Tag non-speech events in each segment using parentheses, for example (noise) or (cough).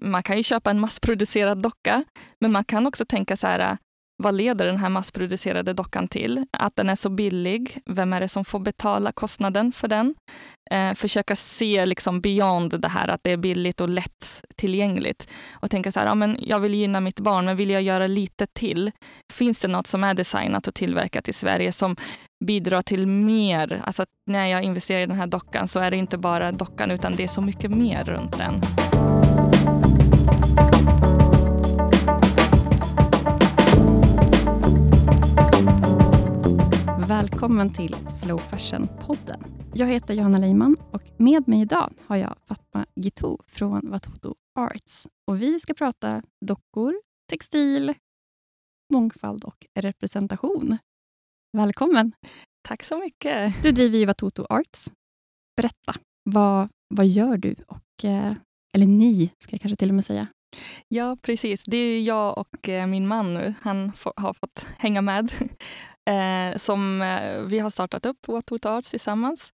man kan ju köpa en massproducerad docka, men man kan också tänka så här, vad leder den här massproducerade dockan till? Att den är så billig. Vem är det som får betala kostnaden för den? Eh, försöka se liksom beyond det här att det är billigt och lätt tillgängligt. Och tänka så här, ja, men jag vill gynna mitt barn, men vill jag göra lite till? Finns det något som är designat och tillverkat i Sverige som bidrar till mer? Alltså när jag investerar i den här dockan så är det inte bara dockan, utan det är så mycket mer runt den. Välkommen till Slow Fashion-podden. Jag heter Johanna Leiman och med mig idag har jag Fatma Gitu från Watoto Arts. Och vi ska prata dockor, textil, mångfald och representation. Välkommen! Tack så mycket! Du driver ju Watoto Arts. Berätta, vad, vad gör du? Och, eh, eller ni, ska jag kanske till och med säga. Ja, precis. Det är jag och eh, min man nu. Han har fått hänga med (laughs) eh, som eh, vi har startat upp What What Arts tillsammans.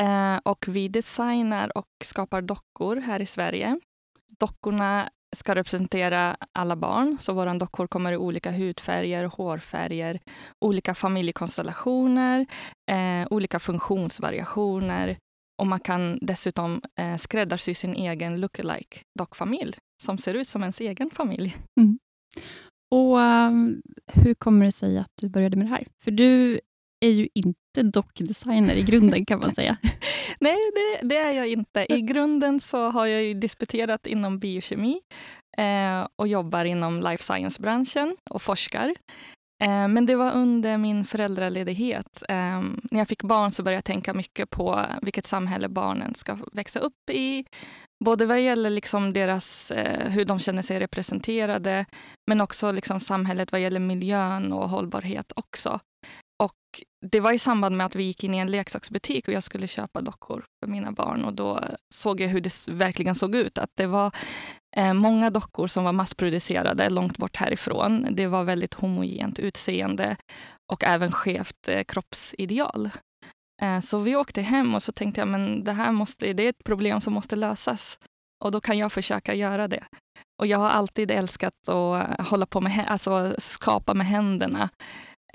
Eh, och vi designar och skapar dockor här i Sverige. Dockorna ska representera alla barn, så våra dockor kommer i olika hudfärger, hårfärger, olika familjekonstellationer, eh, olika funktionsvariationer och man kan dessutom eh, skräddarsy sin egen lookalike dockfamilj som ser ut som ens egen familj. Mm. Och um, Hur kommer det sig att du började med det här? För du är ju inte dockdesigner i grunden kan man säga. (laughs) Nej, det, det, är jag inte. I grunden så har jag disputerat inom biokemi eh, och jobbar inom life science-branschen och forskar. Eh, men det var under min föräldraledighet. Ehm, när jag fick barn så började jag tänka mycket på vilket samhälle barnen ska växa upp i. Både vad gäller liksom deras, eh, hur de känner sig representerade, men också liksom samhället vad gäller miljön och hållbarhet också. Och det var i samband med att vi gick in i en leksaksbutik och jag skulle köpa dockor för mina barn. Och Då såg jag hur det verkligen såg ut. Att Det var eh, många dockor som var massproducerade långt bort härifrån. Det var väldigt homogent utseende och även skevt eh, kroppsideal. Eh, så vi åkte hem och så tänkte jag men det här måste, det är ett problem som måste lösas. Och då kan jag försöka göra det. Och jag har alltid älskat att hålla på med, alltså skapa med händerna.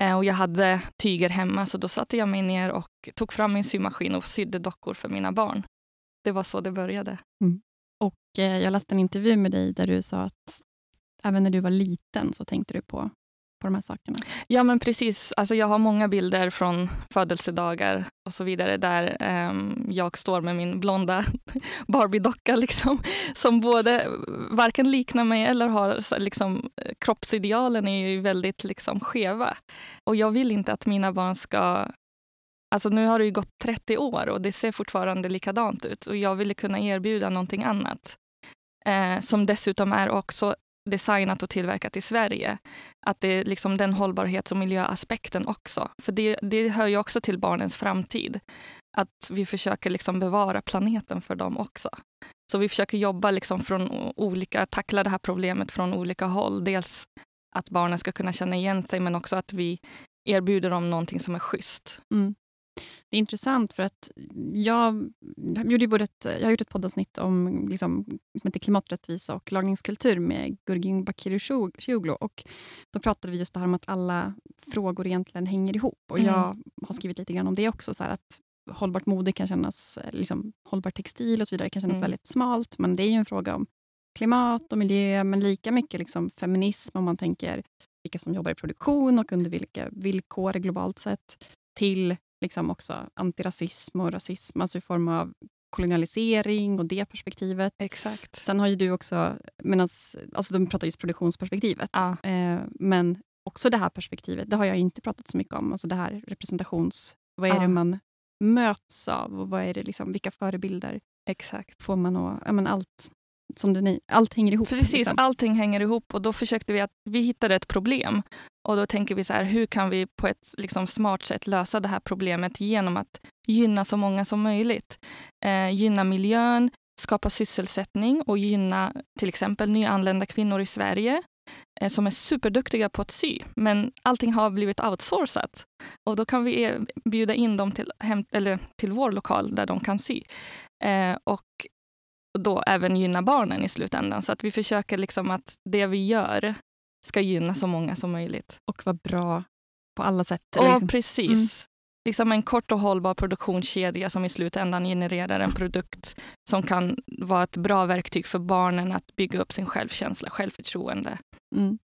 Eh, och jag hade tyger hemma, så då satte jag mig ner och tog fram min symaskin och sydde dockor för mina barn. Det var så det började. Mm. Och eh, Jag läste en intervju med dig där du sa att även när du var liten så tänkte du på på de här sakerna? Ja, men precis. Alltså, jag har många bilder från födelsedagar och så vidare där um, jag står med min blonda (laughs) Barbie-docka liksom, som både varken liknar mig eller har liksom, kroppsidealen är ju väldigt liksom, skeva. Och jag vill inte att mina barn ska Alltså nu har det ju gått 30 år och det ser fortfarande likadant ut och jag ville kunna erbjuda någonting annat. Eh, som dessutom är också designat och tillverkat i Sverige. Att det är liksom den hållbarhets och miljöaspekten också. För det, det hör ju också till barnens framtid. Att vi försöker liksom bevara planeten för dem också. Så vi försöker jobba liksom från olika, tackla det här problemet från olika håll. Dels att barnen ska kunna känna igen sig, men också att vi erbjuder dem någonting som är schysst. Mm. Det är intressant för att jag, gjorde både ett, jag har gjort ett poddavsnitt om liksom, som heter klimaträttvisa och lagningskultur med Gurgin Bakircioglu. Och då pratade vi just det här om att alla frågor egentligen hänger ihop. Och mm. Jag har skrivit lite grann om det också. Så att Hållbart mode kan kännas, liksom, hållbar textil och så vidare kan kännas mm. väldigt smalt. Men det är ju en fråga om klimat och miljö, men lika mycket liksom feminism om man tänker vilka som jobbar i produktion och under vilka villkor globalt sett till liksom också antirasism och rasism, alltså i form av kolonialisering och det perspektivet. Exakt. Sen har ju du också, medans, alltså de pratar just produktionsperspektivet, ja. eh, men också det här perspektivet, det har jag inte pratat så mycket om, alltså det här representations... Vad är ja. det man möts av och vad är det liksom, vilka förebilder Exakt. får man? Och, ja, men allt som du, allt hänger ihop. Precis, liksom. allting hänger ihop och då försökte vi att vi hittade ett problem och då tänker vi så här, hur kan vi på ett liksom, smart sätt lösa det här problemet genom att gynna så många som möjligt. Eh, gynna miljön, skapa sysselsättning och gynna till exempel nyanlända kvinnor i Sverige eh, som är superduktiga på att sy, men allting har blivit outsourcat. Och då kan vi bjuda in dem till, hem, eller till vår lokal där de kan sy. Eh, och då även gynna barnen i slutändan. Så att vi försöker liksom att det vi gör ska gynna så många som möjligt. Och vara bra på alla sätt. Ja, liksom. precis. Mm. Liksom en kort och hållbar produktionskedja som i slutändan genererar en produkt som kan vara ett bra verktyg för barnen att bygga upp sin självkänsla, självförtroende. Mm.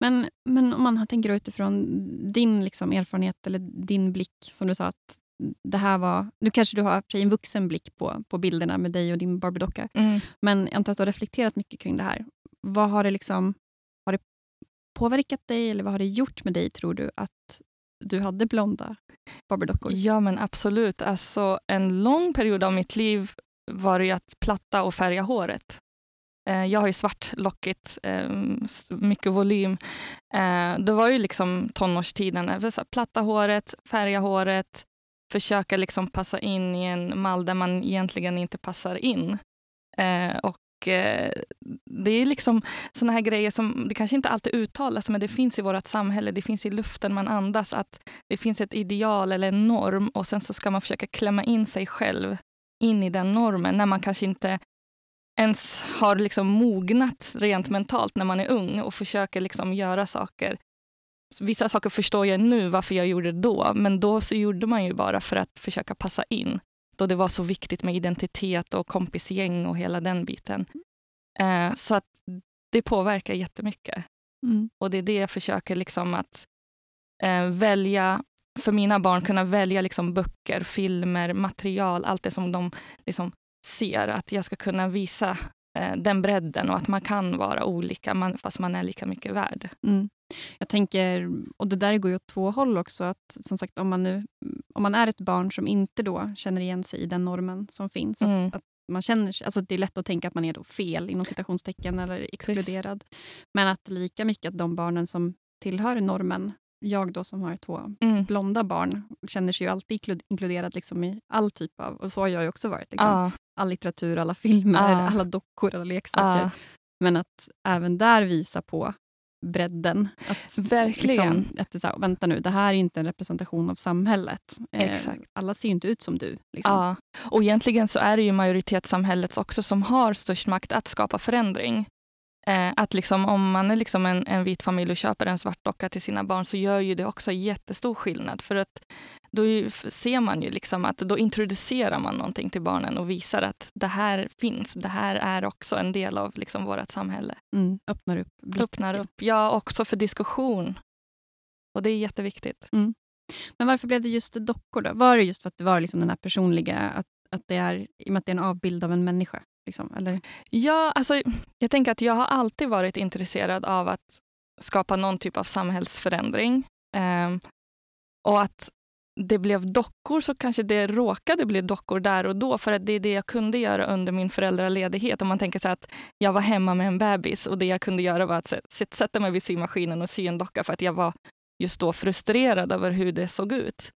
Men, men om man tänker utifrån din liksom erfarenhet eller din blick, som du sa att det här var... Nu kanske du har en vuxen blick på, på bilderna med dig och din Barbie-docka. Mm. Men jag antar att du har reflekterat mycket kring det här. Vad har det, liksom, har det påverkat dig eller vad har det gjort med dig, tror du, att du hade blonda Barbie-dockor? Ja, men absolut. Alltså, en lång period av mitt liv var det att platta och färga håret. Eh, jag har ju svartlockigt, eh, mycket volym. Eh, det var ju liksom tonårstiden. Platta håret, färga håret, försöka liksom passa in i en mall där man egentligen inte passar in. Eh, och eh, det är liksom såna här grejer som det kanske inte alltid uttalas, men det finns i vårt samhälle. Det finns i luften man andas. att Det finns ett ideal eller en norm och sen så ska man försöka klämma in sig själv in i den normen när man kanske inte ens har liksom mognat rent mentalt när man är ung och försöker liksom göra saker. Vissa saker förstår jag nu varför jag gjorde det då, men då så gjorde man ju bara för att försöka passa in. Då det var så viktigt med identitet och kompisgäng och hela den biten. Eh, så att det påverkar jättemycket. Mm. Och det är det jag försöker liksom att eh, välja, för mina barn kunna välja liksom böcker, filmer, material, allt det som de liksom ser. Att jag ska kunna visa eh, den bredden och att man kan vara olika man, fast man är lika mycket värd. Mm. Jag tänker, och det där går ju åt två håll också. Att, som sagt, om man, nu, om man är ett barn som inte då känner igen sig i den normen som finns. Mm. Att, att, man känner, alltså det är lätt att tänka att man är då fel inom citationstecken eller exkluderad. Precis. Men att lika mycket att de barnen som tillhör normen jag då som har två mm. blonda barn känner sig ju alltid inkluderad liksom i all typ av, och så har jag ju också varit. Liksom. Ah. All litteratur, alla filmer, ah. alla dockor, alla leksaker. Ah. Men att även där visa på bredden. Att, Verkligen. Liksom, att det så här, vänta nu, det här är inte en representation av samhället. Eh, alla ser inte ut som du. Liksom. Ja. Och egentligen så är det ju majoritetssamhället också som har störst makt att skapa förändring. Eh, att liksom, om man är liksom en, en vit familj och köper en svart docka till sina barn så gör ju det också jättestor skillnad. För att då ser man ju liksom att då introducerar man någonting till barnen och visar att det här finns. Det här är också en del av liksom vårt samhälle. Mm, öppnar upp. Blick. Öppnar upp. Ja, också för diskussion. Och det är jätteviktigt. Mm. Men varför blev det just dockor då? Var det just för att det var liksom den här personliga, att, att det är, i och med att det är en avbild av en människa? Liksom, eller? Ja, alltså, jag tänker att jag har alltid varit intresserad av att skapa någon typ av samhällsförändring. Eh, och att det blev dockor så kanske det råkade bli dockor där och då för att det är det jag kunde göra under min föräldraledighet. Om man tänker sig att jag var hemma med en bebis och det jag kunde göra var att sätta mig vid symaskinen och sy en docka för att jag var just då frustrerad över hur det såg ut.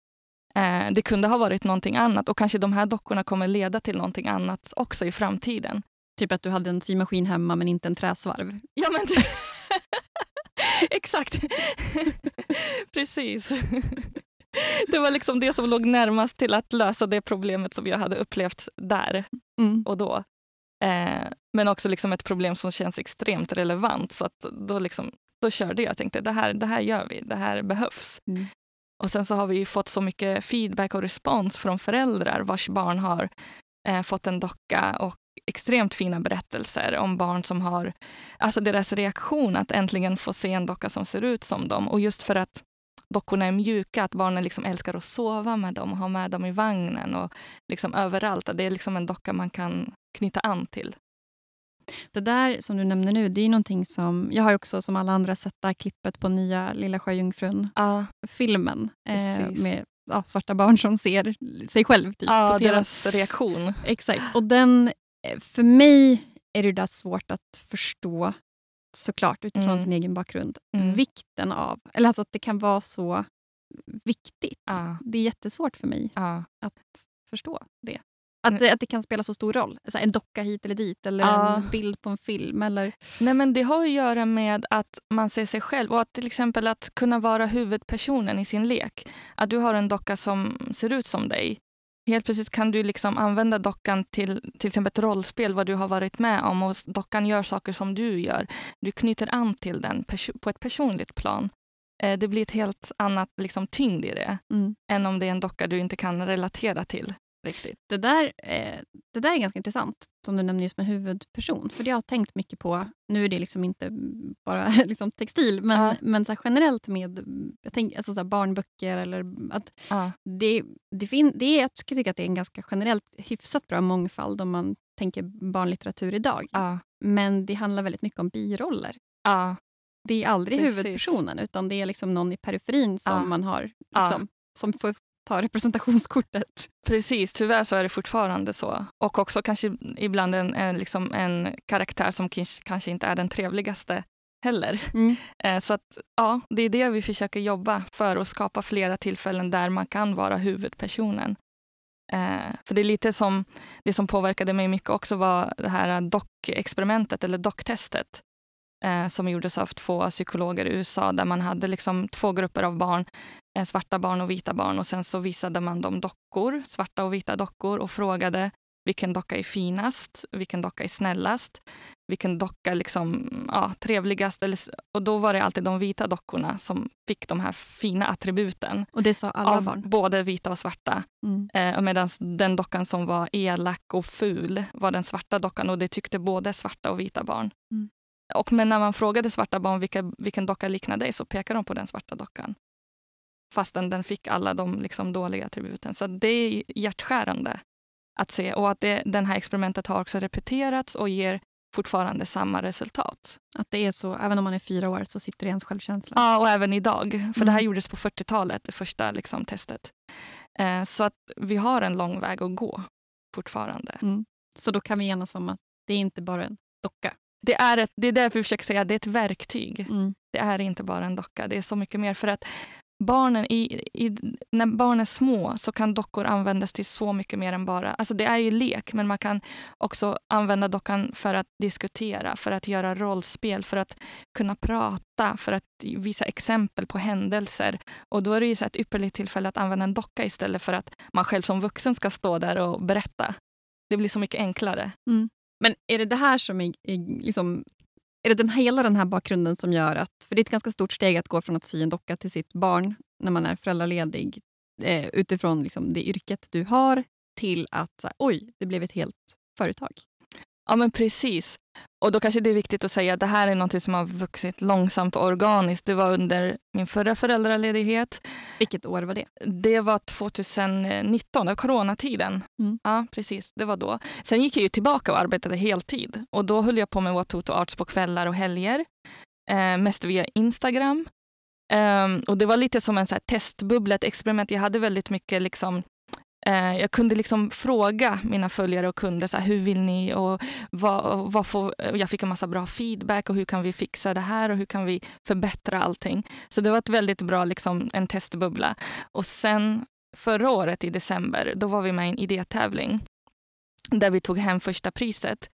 Eh, det kunde ha varit någonting annat och kanske de här dockorna kommer leda till någonting annat också i framtiden. Typ att du hade en symaskin hemma men inte en träsvarv? Ja, men (laughs) Exakt. (laughs) Precis. Det var liksom det som låg närmast till att lösa det problemet som jag hade upplevt där mm. och då. Eh, men också liksom ett problem som känns extremt relevant. Så att då, liksom, då körde jag och tänkte det här, det här gör vi, det här behövs. Mm. Och sen så har vi fått så mycket feedback och respons från föräldrar vars barn har eh, fått en docka och extremt fina berättelser om barn som har, alltså deras reaktion att äntligen få se en docka som ser ut som dem. Och just för att dockorna är mjuka, att barnen liksom älskar att sova med dem och ha med dem i vagnen och liksom överallt. Det är liksom en docka man kan knyta an till. Det där som du nämner nu, det är någonting som... Jag har också som alla andra sett det här klippet på nya Lilla Sjöjungfrun-filmen. Ja, eh, med ja, svarta barn som ser sig själv. Typ, ja, deras reaktion. Exakt. Och den, eh, för mig är det där svårt att förstå såklart utifrån mm. sin egen bakgrund. Mm. Vikten av, eller alltså att det kan vara så viktigt. Ja. Det är jättesvårt för mig att förstå det. Att, det, att det kan spela så stor roll? Så en docka hit eller dit eller ja. en bild på en film? Eller... Nej, men det har att göra med att man ser sig själv och att till exempel att kunna vara huvudpersonen i sin lek. Att du har en docka som ser ut som dig Helt plötsligt kan du liksom använda dockan till till exempel ett rollspel, vad du har varit med om och dockan gör saker som du gör. Du knyter an till den på ett personligt plan. Eh, det blir ett helt annat liksom, tyngd i det mm. än om det är en docka du inte kan relatera till. Riktigt. Det, där, eh, det där är ganska intressant, som du nämnde just med huvudperson. För det har jag tänkt mycket på, nu är det liksom inte bara (laughs) liksom textil, men, ja. men så generellt med jag tänk, alltså så barnböcker. Eller att ja. det, det, fin, det är, jag tycker att det är en ganska generellt hyfsat bra mångfald om man tänker barnlitteratur idag. Ja. Men det handlar väldigt mycket om biroller. Det är aldrig Precis. huvudpersonen, utan det är liksom någon i periferin som man har liksom, som får ta representationskortet. Precis, tyvärr så är det fortfarande så. Och också kanske ibland en, en, liksom en karaktär som kanske inte är den trevligaste heller. Mm. Eh, så att, ja, det är det vi försöker jobba för att skapa flera tillfällen där man kan vara huvudpersonen. Eh, för det är lite som, det som påverkade mig mycket också var det här dock-experimentet eller docktestet eh, som gjordes av två psykologer i USA där man hade liksom två grupper av barn, svarta barn och vita barn och sen så visade man dem dockor, svarta och vita dockor och frågade vilken docka är finast, vilken docka är snällast, vilken docka liksom, ja, trevligast. Och då var det alltid de vita dockorna som fick de här fina attributen. Och det sa alla barn? Både vita och svarta. Mm. Eh, Medan den dockan som var elak och ful var den svarta dockan och det tyckte både svarta och vita barn. Mm. Och men när man frågade svarta barn vilka, vilken docka liknar dig så pekade de på den svarta dockan. Fastän den fick alla de liksom dåliga attributen. Så det är hjärtskärande att se. Och att det, den här experimentet har också repeterats och ger fortfarande samma resultat. Att det är så, även om man är fyra år så sitter det i ens självkänsla? Ja, och även idag. För mm. det här mm. gjordes på 40-talet, det första liksom, testet. Eh, så att vi har en lång väg att gå fortfarande. Mm. Så då kan vi enas om att det är inte bara en docka det är, ett, det är därför vi försöker säga att det är ett verktyg. Mm. Det är inte bara en docka. Det är så mycket mer. För att barnen i, i, när barn är små så kan dockor användas till så mycket mer än bara... Alltså det är ju lek, men man kan också använda dockan för att diskutera, för att göra rollspel, för att kunna prata, för att visa exempel på händelser. Och Då är det ju så ett ypperligt tillfälle att använda en docka istället för att man själv som vuxen ska stå där och berätta. Det blir så mycket enklare. Mm. Men är det det här som är, är liksom är det den, hela den här bakgrunden som gör att... För det är ett ganska stort steg att gå från att sy en docka till sitt barn när man är föräldraledig eh, utifrån liksom det yrket du har till att så här, oj, det blev ett helt företag. Ja, men precis. Och då kanske det är viktigt att säga att det här är något som har vuxit långsamt och organiskt. Det var under min förra föräldraledighet. Vilket år var det? Det var 2019, det var coronatiden. Mm. Ja, precis. Det var då. Sen gick jag ju tillbaka och arbetade heltid. Och då höll jag på med Watoto Arts på kvällar och helger. Eh, mest via Instagram. Um, och Det var lite som en så här testbubbla, ett experiment. Jag hade väldigt mycket liksom, Eh, jag kunde liksom fråga mina följare och kunder så här, hur vill ni och vad, vad får, jag fick en massa bra feedback och hur kan vi fixa det här och hur kan vi förbättra allting. Så det var ett väldigt bra liksom, en testbubbla. Och sen förra året i december, då var vi med i en idétävling där vi tog hem första priset.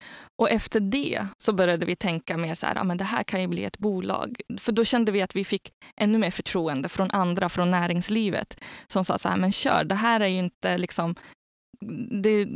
Och efter det så började vi tänka mer så här, ja, men det här kan ju bli ett bolag. För då kände vi att vi fick ännu mer förtroende från andra, från näringslivet, som sa så här, men kör, det här är ju inte liksom, det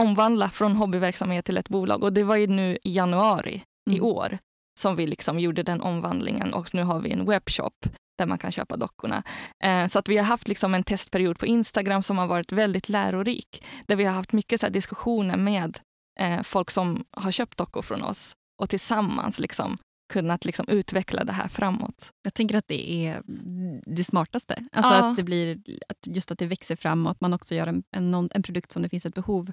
omvandla från hobbyverksamhet till ett bolag. Och det var ju nu i januari mm. i år som vi liksom gjorde den omvandlingen och nu har vi en webbshop där man kan köpa dockorna. Eh, så att vi har haft liksom en testperiod på Instagram som har varit väldigt lärorik. Där vi har haft mycket så diskussioner med eh, folk som har köpt dockor från oss och tillsammans liksom kunnat liksom utveckla det här framåt. Jag tänker att det är det smartaste. Alltså ja. att det blir, att just att det växer fram och att man också gör en, en, en produkt som det finns ett behov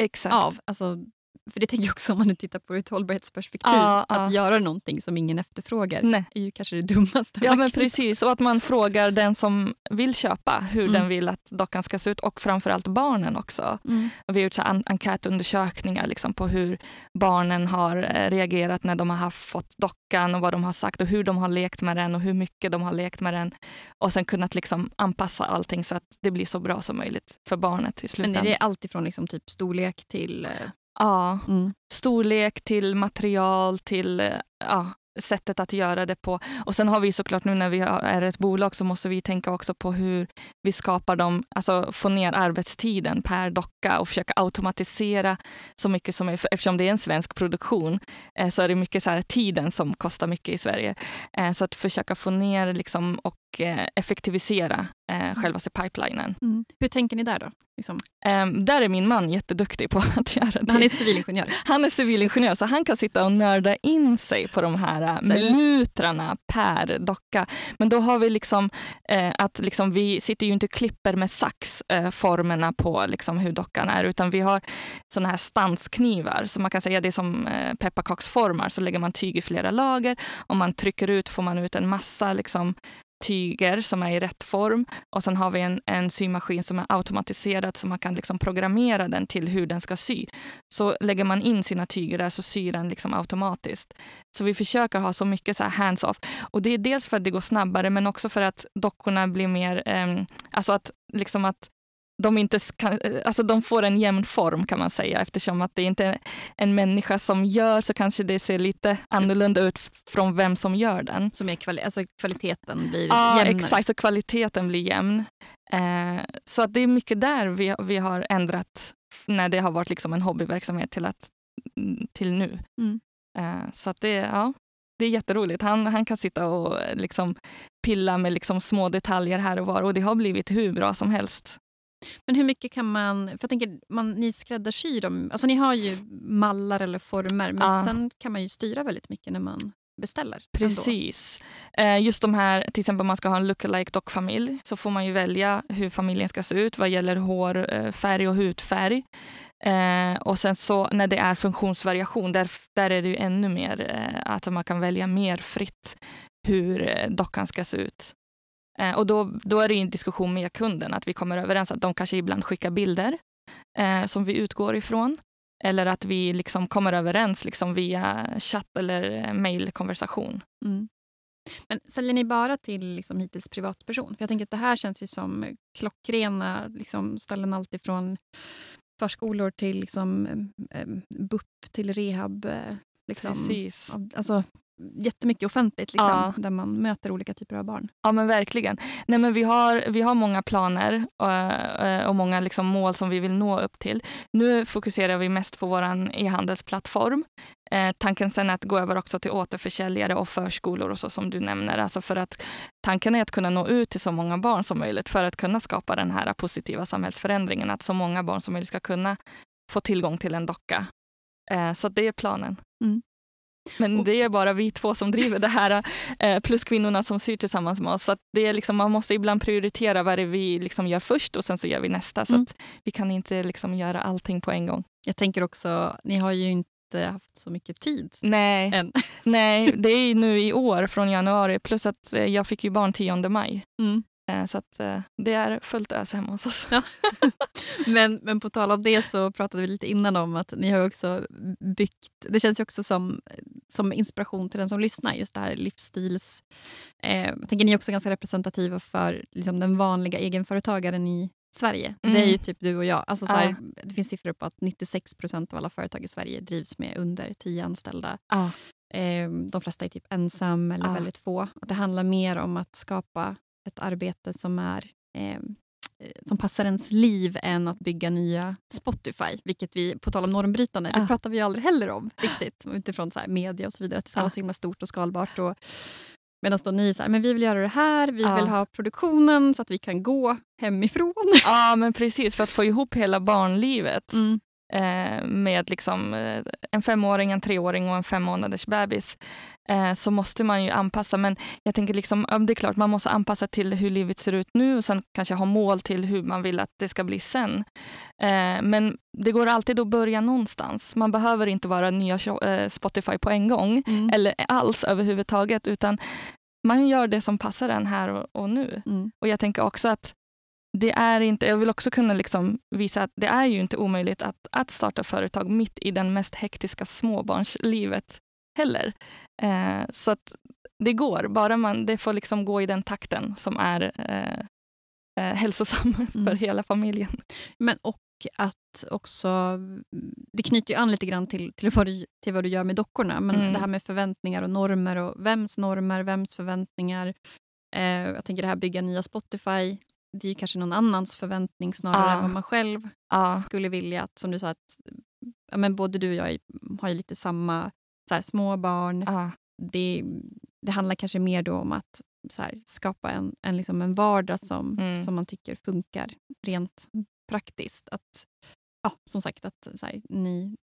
Exakt. av. Alltså, för det tänker jag också om man nu tittar på ett hållbarhetsperspektiv. Ja, att göra någonting som ingen efterfrågar Nej. är ju kanske det dummaste. Ja, men precis. Och att man frågar den som vill köpa hur mm. den vill att dockan ska se ut och framförallt barnen också. Mm. Vi har gjort så en enkätundersökningar liksom på hur barnen har eh, reagerat när de har haft, fått dockan och vad de har sagt och hur de har lekt med den och hur mycket de har lekt med den. Och sen kunnat liksom anpassa allting så att det blir så bra som möjligt för barnet i slutändan. Men är det alltifrån liksom typ storlek till eh, Ja, mm. storlek till material till... Ja, sättet att göra det på. Och sen har vi såklart nu när vi är ett bolag så måste vi tänka också på hur vi skapar dem, alltså få ner arbetstiden per docka och försöka automatisera så mycket som möjligt. Eftersom det är en svensk produktion eh, så är det mycket så här, tiden som kostar mycket i Sverige. Eh, så att försöka få ner liksom, och eh, effektivisera eh, mm. själva pipelinen. Mm. Hur tänker ni där då? Liksom. Um, där är min man jätteduktig på att göra det. Han är civilingenjör? (laughs) Han är civilingenjör, så han kan sitta och nörda in sig på de här uh, minuterna per docka. Men då har vi liksom att liksom, vi sitter ju inte och klipper med sax formerna på liksom, hur dockan är, utan vi har såna här stansknivar. Så man kan säga det är som uh, pepparkaksformar, så lägger man tyg i flera lager. Om man trycker ut får man ut en massa liksom, tyger som är i rätt form och sen har vi en, en symaskin som är automatiserad så man kan liksom programmera den till hur den ska sy. Så lägger man in sina tyger där så syr den liksom automatiskt. Så vi försöker ha så mycket så hands-off. Och det är dels för att det går snabbare men också för att dockorna blir mer, eh, alltså att liksom att de, inte kan, alltså de får en jämn form kan man säga eftersom att det inte är en människa som gör så kanske det ser lite annorlunda ut från vem som gör den. Som är kvali alltså kvaliteten blir ja, jämnare? exakt, så kvaliteten blir jämn. Eh, så att det är mycket där vi, vi har ändrat när det har varit liksom en hobbyverksamhet till, att, till nu. Mm. Eh, så att det, ja, det är jätteroligt. Han, han kan sitta och liksom pilla med liksom små detaljer här och var och det har blivit hur bra som helst. Men hur mycket kan man... För jag tänker, man, ni skräddarsyr dem. Alltså ni har ju mallar eller former men ja. sen kan man ju styra väldigt mycket när man beställer. Precis. Eh, just de här, till exempel om man ska ha en lookalike dockfamilj så får man ju välja hur familjen ska se ut vad gäller hårfärg eh, och hudfärg. Eh, och sen så när det är funktionsvariation, där, där är det ju ännu mer eh, att man kan välja mer fritt hur eh, dockan ska se ut. Eh, och då, då är det en diskussion med kunden, att vi kommer överens att de kanske ibland skickar bilder eh, som vi utgår ifrån. Eller att vi liksom kommer överens liksom via chatt eller mejlkonversation. Mm. Men säljer ni bara till liksom hittills privatperson? För jag tänker att det här känns ju som klockrena liksom ställen alltifrån förskolor till liksom, eh, BUP till rehab. Eh, liksom. Precis. Alltså, jättemycket offentligt liksom, ja. där man möter olika typer av barn. Ja men verkligen. Nej, men vi, har, vi har många planer och, eh, och många liksom mål som vi vill nå upp till. Nu fokuserar vi mest på vår e-handelsplattform. Eh, tanken sen är att gå över också till återförsäljare och förskolor och så som du nämner. Alltså för att tanken är att kunna nå ut till så många barn som möjligt för att kunna skapa den här positiva samhällsförändringen. Att så många barn som möjligt ska kunna få tillgång till en docka. Eh, så det är planen. Mm. Men det är bara vi två som driver det här, eh, plus kvinnorna som syr tillsammans med oss. Så det är liksom, man måste ibland prioritera vad det är vi liksom gör först och sen så gör vi nästa. Så mm. vi kan inte liksom göra allting på en gång. Jag tänker också, ni har ju inte haft så mycket tid Nej, än. Nej det är nu i år från januari, plus att eh, jag fick ju barn 10 maj. Mm. Eh, så att eh, det är fullt ös hemma hos oss. Ja. (laughs) men, men på tal om det så pratade vi lite innan om att ni har också byggt, det känns ju också som, som inspiration till den som lyssnar, just det här livsstils... Eh, jag tänker ni är också ganska representativa för liksom, den vanliga egenföretagaren i Sverige. Mm. Det är ju mm. typ du och jag. Alltså, så här, ja. Det finns siffror på att 96 procent av alla företag i Sverige drivs med under 10 anställda. Eh, de flesta är typ ensam eller ja. väldigt få. Det handlar mer om att skapa ett arbete som är eh, som passar ens liv än att bygga nya Spotify. Vilket vi, på tal om normbrytande, ah. det pratar vi aldrig heller om riktigt. Utifrån så här, media och så vidare, att det ska ah. vara så himla stort och skalbart. Och, Medan då ni säger vi vill göra det här, vi ah. vill ha produktionen så att vi kan gå hemifrån. Ja, men precis. För att få ihop hela barnlivet. Mm med liksom, eh, en femåring, en treåring och en fem månaders bebis eh, så måste man ju anpassa. Men jag tänker liksom, det är klart man måste anpassa till hur livet ser ut nu och sen kanske ha mål till hur man vill att det ska bli sen. Eh, men det går alltid att börja någonstans. Man behöver inte vara nya eh, Spotify på en gång mm. eller alls överhuvudtaget utan man gör det som passar en här och, och nu. Mm. Och jag tänker också att det är inte, jag vill också kunna liksom visa att det är ju inte omöjligt att, att starta företag mitt i den mest hektiska småbarnslivet heller. Eh, så att det går, bara man, det får liksom gå i den takten som är, eh, eh, hälsosam (laughs) för Mm. hela familjen. Men och att också, det knyter ju an lite grann till, till, vad, du, till vad du gör med dockorna, men Mm. det här med förväntningar och normer och vems normer, vems förväntningar. Eh, jag tänker det här bygga nya Spotify, det är kanske någon annans förväntning snarare än vad man själv Ja, skulle vilja. Att, som du sa, att ja, men både du och jag har ju lite samma så här, små barn. ja, Det, det handlar kanske mer då om att så här, skapa en, en, liksom en vardag som, Mm. som man tycker funkar rent praktiskt. Att, ja, som sagt, att här, ni,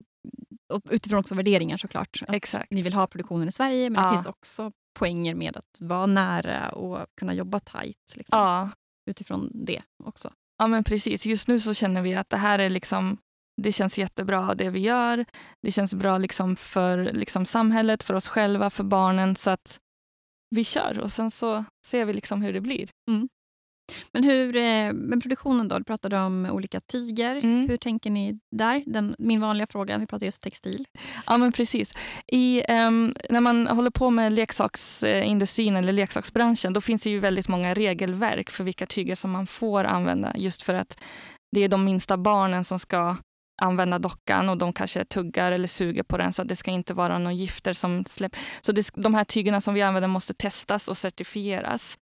och utifrån också värderingar såklart. Att Exakt. Ni vill ha produktionen i Sverige men det Ja. finns också poänger med att vara nära och kunna jobba tajt. Liksom, ja. Utifrån det också. Ja men precis. Just nu så känner vi att det här är liksom det känns jättebra det vi gör. Det känns bra liksom för liksom samhället, för oss själva, för barnen. Så att vi kör och sen så ser vi liksom hur det blir. Men hur, eh, men produktionen då? Du pratade om olika tyger. Mm. Hur tänker ni där? Den, min vanliga fråga, vi pratar just textil. Ja men precis. I, ehm, när man håller på med leksaksindustrin eller leksaksbranschen då finns det ju väldigt många regelverk för vilka tyger som man får använda. Just för att det är de minsta barnen som ska använda dockan och de kanske tuggar eller suger på den så det ska inte vara några gifter som släpps. Så det, de här tygerna som vi använder måste testas och certifieras.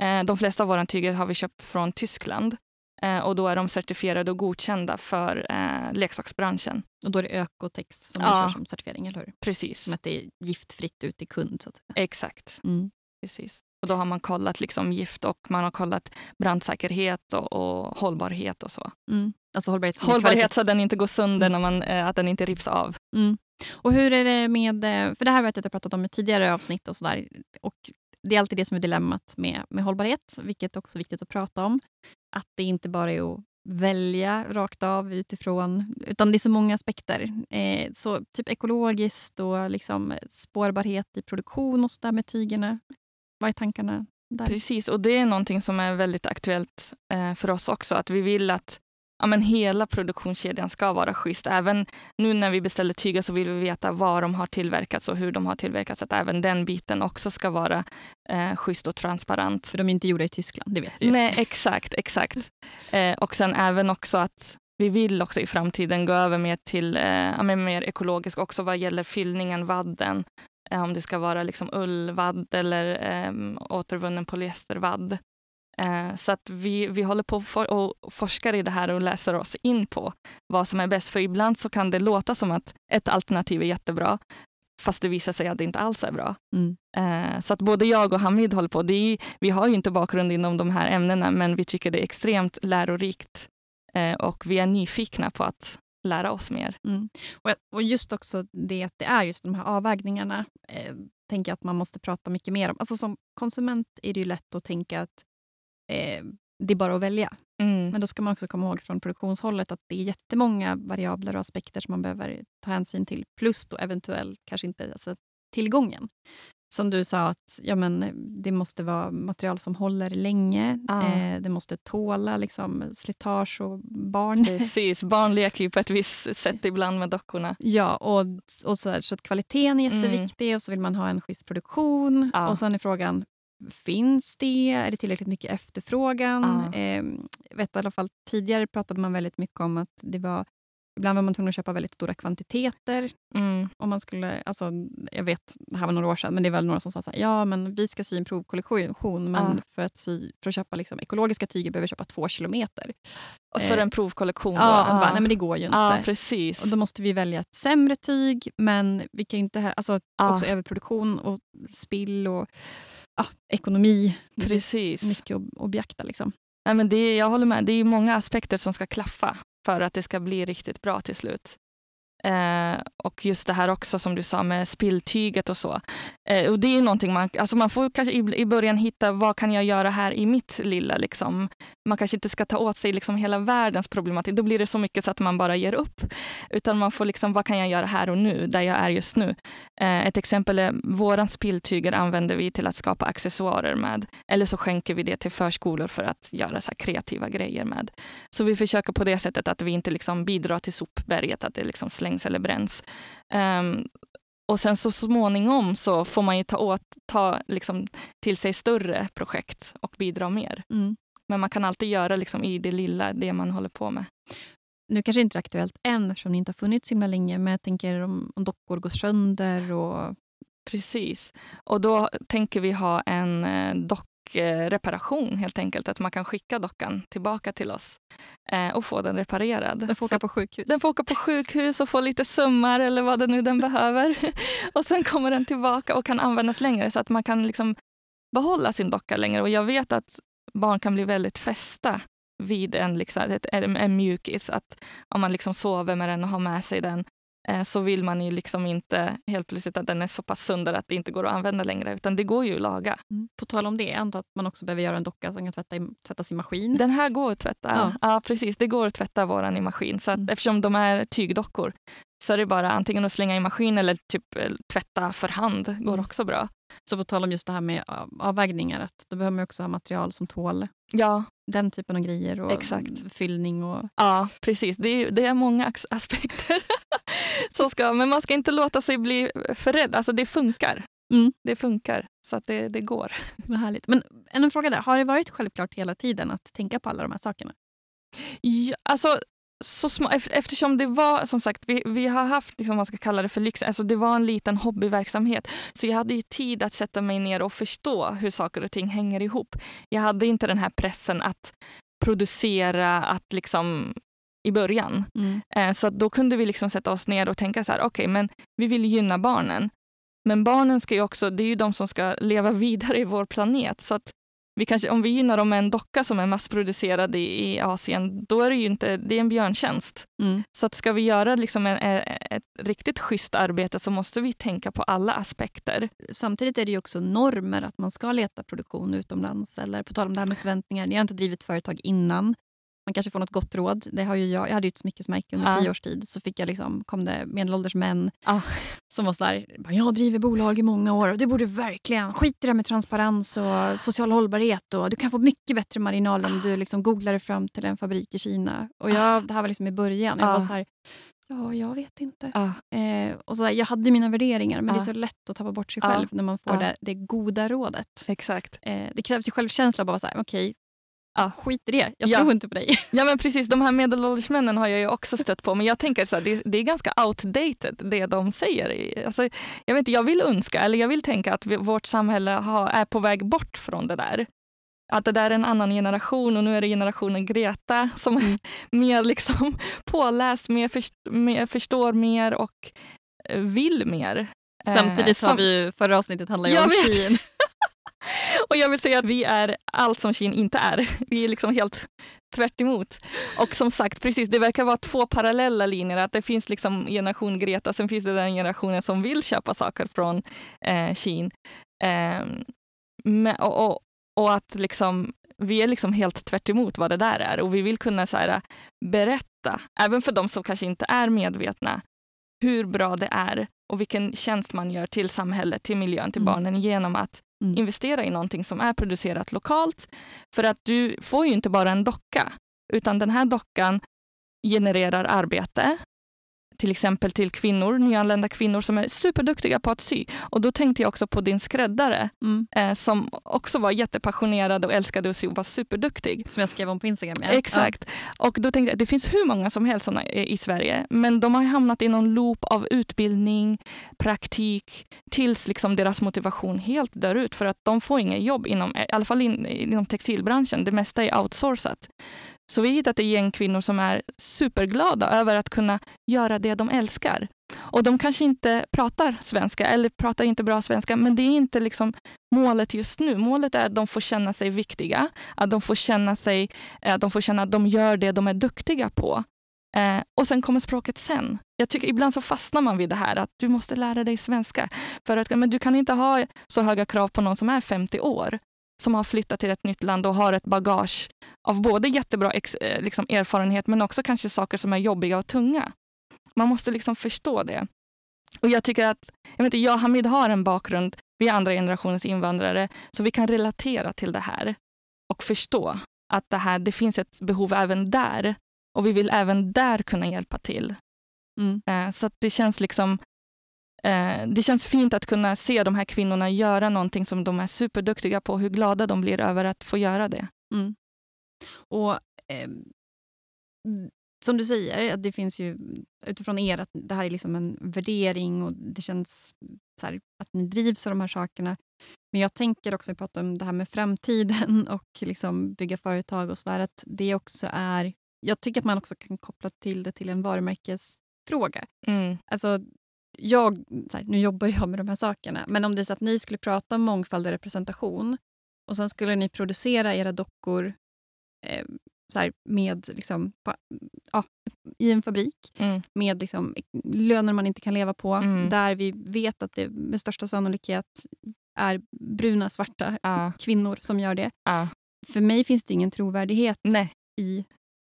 Eh, de flesta av våra tyger har vi köpt från Tyskland eh, och då är de certifierade och godkända för eh, leksaksbranschen. Och då är det Ökotex som Ja. kör som certifiering, eller hur? Precis, Som att det är giftfritt ut till kund. Så att exakt. Mm. Precis. Och då har man kollat liksom gift och man har kollat brandsäkerhet och, och hållbarhet och så. Mm. Alltså hållbarhet Hållbarhet så att den inte går sönder, Mm. när man, eh, att den inte rivs av. Mm. Och hur är det med, eh, för det här vet jag att jag pratat om i tidigare avsnitt och sådär. Och det är alltid det som är dilemmat med, med hållbarhet, vilket också är viktigt att prata om. Att det inte bara är att välja rakt av utifrån, utan det är så många aspekter. Eh, så typ ekologiskt och liksom spårbarhet i produktion och så där med tygerna. Vad är tankarna där? Precis, och det är någonting som är väldigt aktuellt eh, för oss också. Att vi vill att ja, men hela produktionskedjan ska vara schysst. Även nu när vi beställer tyger så vill vi veta var de har tillverkats och hur de har tillverkats. Att även den biten också ska vara eh, schysst och transparent. För de är inte gjorda i Tyskland, det vet vi ju. Nej, exakt, exakt. (laughs) Eh, och sen även också att vi vill också i framtiden gå över mer till eh, mer ekologiskt också vad gäller fyllningen, vadden. Eh, om det ska vara liksom ullvadd eller eh, återvunnen polyestervadd. Eh, så att vi, vi håller på for, och forskar i det här och läser oss in på vad som är bäst. För ibland så kan det låta som att ett alternativ är jättebra fast det visar sig att det inte alls är bra. Mm. Eh, Så att både jag och Hamid håller på. Är, vi har ju inte bakgrund inom de här ämnena, men vi tycker det är extremt lärorikt eh, och vi är nyfikna på att lära oss mer. Mm. Och, just också det att det är just de här avvägningarna eh, tänker jag att man måste prata mycket mer om. Alltså som konsument är det ju lätt att tänka att eh, det är bara att välja. Mm. Men då ska man också komma ihåg från produktionshållet att det är jättemånga variabler och aspekter som man behöver ta hänsyn till. Plus då eventuellt kanske inte alltså, tillgången. Som du sa, att ja, men, det måste vara material som håller länge. Ja. Eh, det måste tåla liksom, slitage och barn. Precis, barn leker ju på ett visst sätt ibland med dockorna. Ja, och, och så, här, så att kvaliteten är jätteviktig och så vill man ha en schysst produktion. Mm. Ja. Och sen är frågan, finns det? Är det tillräckligt mycket efterfrågan? Ja. Eh, vet i alla fall tidigare pratade man väldigt mycket om att det var Ibland var man tvungen att köpa väldigt stora kvantiteter. Mm. Om man skulle, alltså, jag vet, det här var några år sedan, men det är väl några som sa så här, ja men vi ska sy en provkollektion, men Ja. för, att sy, för att köpa liksom, ekologiska tyger behöver vi köpa två kilometer. Och för Eh, en provkollektion. Ja, Ja. bara, nej men det går ju inte. ja, precis. Och då måste vi välja ett sämre tyg, men vi kan inte... Alltså, Ja. Också överproduktion och spill och ja, ekonomi. Precis. mycket att, att beakta. Liksom. Nej, men det, är- jag håller med. Det är många aspekter som ska klaffa för att det ska bli riktigt bra till slut. Eh, och just det här också som du sa med spilltyget och så. Eh, och det är någonting man, alltså man får kanske i, i början hitta vad kan jag göra här i mitt lilla. Liksom. Man kanske inte ska ta åt sig liksom hela världens problematik. Då blir det så mycket så att man bara ger upp. Utan man får liksom, vad kan jag göra här och nu, där jag är just nu. Eh, ett exempel är våran spilltyger använder vi till att skapa accessoarer med. Eller så skänker vi det till förskolor för att göra så här kreativa grejer med. Så vi försöker på det sättet att vi inte liksom bidrar till sopberget, att det liksom slängs eller bränns. Ehm, och sen så småningom så får man ju ta, åt, ta liksom till sig större projekt och bidra mer. Mm. Men man kan alltid göra liksom i det lilla, det man håller på med. Nu kanske inte är aktuellt än eftersom ni inte har funnits så himla länge, men jag tänker om, om dockor går sönder och... Precis. Och då tänker vi ha en eh, dockreparation helt enkelt. Att man kan skicka dockan tillbaka till oss eh, och få den reparerad. Den får åka på sjukhus? Den får åka på sjukhus och få lite summar eller vad det nu den behöver. (laughs) och sen kommer den tillbaka och kan användas längre så att man kan liksom behålla sin docka längre. Och jag vet att barn kan bli väldigt fästa vid en, liksom, ett, en mjukis. Att om man liksom sover med den och har med sig den eh, så vill man ju liksom inte helt plötsligt att den är så pass sönder att det inte går att använda längre. Utan det går ju att laga. Mm. På tal om det, jag antar att man också behöver göra en docka som kan tvätta i, tvättas i maskin. Den här går att tvätta. Ja. ja precis. Det går att tvätta våran i maskin. Så att, mm. Eftersom de är tygdockor så är det bara antingen att slänga i maskin eller typ eh, tvätta för hand. går mm. också bra. Så på tal om just det här med avvägningar, att då behöver man också ha material som tål ja. den typen av grejer och Exakt. fyllning. Och... Ja, precis. Det är, det är många aspekter. (laughs) som ska, men man ska inte låta sig bli för rädd. Alltså det funkar. Mm. Det funkar, så att det, det går. (laughs) Vad härligt. Men en fråga där. Har det varit självklart hela tiden att tänka på alla de här sakerna? Ja, alltså, så små, eftersom det var, som sagt, vi, vi har haft, liksom, man ska kalla det för lyx, alltså det var en liten hobbyverksamhet. Så jag hade ju tid att sätta mig ner och förstå hur saker och ting hänger ihop. Jag hade inte den här pressen att producera, att liksom i början. Mm. Eh, så då kunde vi liksom sätta oss ner och tänka så här, okej, okay, men vi vill gynna barnen. Men barnen ska ju också, det är ju de som ska leva (laughs) vidare i vår planet. Så att vi kanske, om vi gynnar dem med en docka som är massproducerad i, i Asien, då är det ju inte, det är en björntjänst. Mm. Så att ska vi göra liksom en, ett riktigt schysst arbete så måste vi tänka på alla aspekter. Samtidigt är det ju också normer att man ska leta produktion utomlands. Eller på tal om det här med förväntningar, ni har inte drivit företag innan man kanske får något gott råd. Det har ju jag, jag hade ju ett smyckesmärke under ja. tio års tid. Så fick jag liksom, kom det medelålders män ja. Som var så här, jag driver bolag i många år och du borde verkligen skita i det med transparens och social hållbarhet. Och du kan få mycket bättre marginal om du liksom googlar dig fram till en fabrik i Kina. Och jag, det här var liksom i början. Jag var så här, Ja, jag vet inte. Ah. Eh, och så, jag hade mina värderingar, men ah. det är så lätt att tappa bort sig själv ah. när man får det, det goda rådet. Exakt. Eh, det krävs ju självkänsla. Bara så här, okay, Ja, skit i det. Jag ja. tror inte på dig. (laughs) Ja men precis, de här medelålders männen har jag ju också stött på. Men jag tänker så här, det, det, är ganska outdated det de säger. Alltså, jag, vet inte, jag vill önska, eller jag vill tänka att vi, vårt samhälle har, är på väg bort från det där. Att det där är en annan generation och nu är det generationen Greta som är mm. (laughs) mer liksom påläst, mer, först, mer förstår mer och eh, vill mer. Samtidigt eh, har vi ju, förra avsnittet handlade ju om Shein. (laughs) Och jag vill säga att vi är allt som Kin inte är. Vi är liksom helt tvärt emot. Och som sagt, precis, det verkar vara två parallella linjer. Att det finns liksom generation Greta, sen finns det den generationen som vill köpa saker från eh, Kin. Eh, och, och, och, att liksom, vi är liksom helt tvärt emot vad det där är. Och vi vill kunna så här, berätta, även för de som kanske inte är medvetna, hur bra det är och vilken tjänst man gör till samhället, till miljön, till mm. barnen genom att Mm. Investera i någonting som är producerat lokalt. För att du får ju inte bara en docka, utan den här dockan genererar arbete till exempel till kvinnor, nyanlända kvinnor som är superduktiga på att sy. Och då tänkte jag också på din skräddare mm. eh, som också var jättepassionerad och älskade att sy och var superduktig. Som jag skrev om på Instagram. Ja. Exakt. Ja. Och då tänkte jag, det finns hur många som helst såna i Sverige, men de har hamnat i någon loop av utbildning, praktik, tills liksom deras motivation helt dör ut för att de får inget jobb inom, i alla fall in, inom textilbranschen. Det mesta är outsourcat. Så vi har hittat ett gäng kvinnor som är superglada över att kunna göra det de älskar. Och de kanske inte pratar svenska eller pratar inte bra svenska, men det är inte liksom målet just nu. Målet är att de får känna sig viktiga, att de får känna, sig, att de, får känna att de gör det de är duktiga på. Eh, och sen kommer språket sen. Jag tycker ibland så fastnar man vid det här att du måste lära dig svenska. För att, men du kan inte ha så höga krav på någon som är 50 år som har flyttat till ett nytt land och har ett bagage av både jättebra ex, eh, liksom erfarenhet men också kanske saker som är jobbiga och tunga. Man måste liksom förstå det. Och jag tycker att, jag, vet inte, jag och Hamid har en bakgrund, vi är andra generationens invandrare, så vi kan relatera till det här och förstå att det, här, det finns ett behov även där. Och vi vill även där kunna hjälpa till. Mm. Eh, så det känns liksom Eh, det känns fint att kunna se de här kvinnorna göra någonting som de är superduktiga på. Hur glada de blir över att få göra det. Mm. Och eh, som du säger, att det finns ju utifrån er att det här är liksom en värdering och det känns här, att ni drivs av de här sakerna. Men jag tänker också, vi pratar om det här med framtiden (laughs) och liksom bygga företag och sådär, att det också är... Jag tycker att man också kan koppla till det till en varumärkesfråga. Mm. Alltså, jag, här, nu jobbar jag med de här sakerna, men om det är så att ni skulle prata om mångfald och representation och sen skulle ni producera era dockor eh, så här, med liksom, på, ja, i en fabrik Mm. med liksom, löner man inte kan leva på, Mm. där vi vet att det med största sannolikhet är bruna, svarta Ja. kvinnor som gör det. Ja. För mig finns det ingen trovärdighet Nej, i,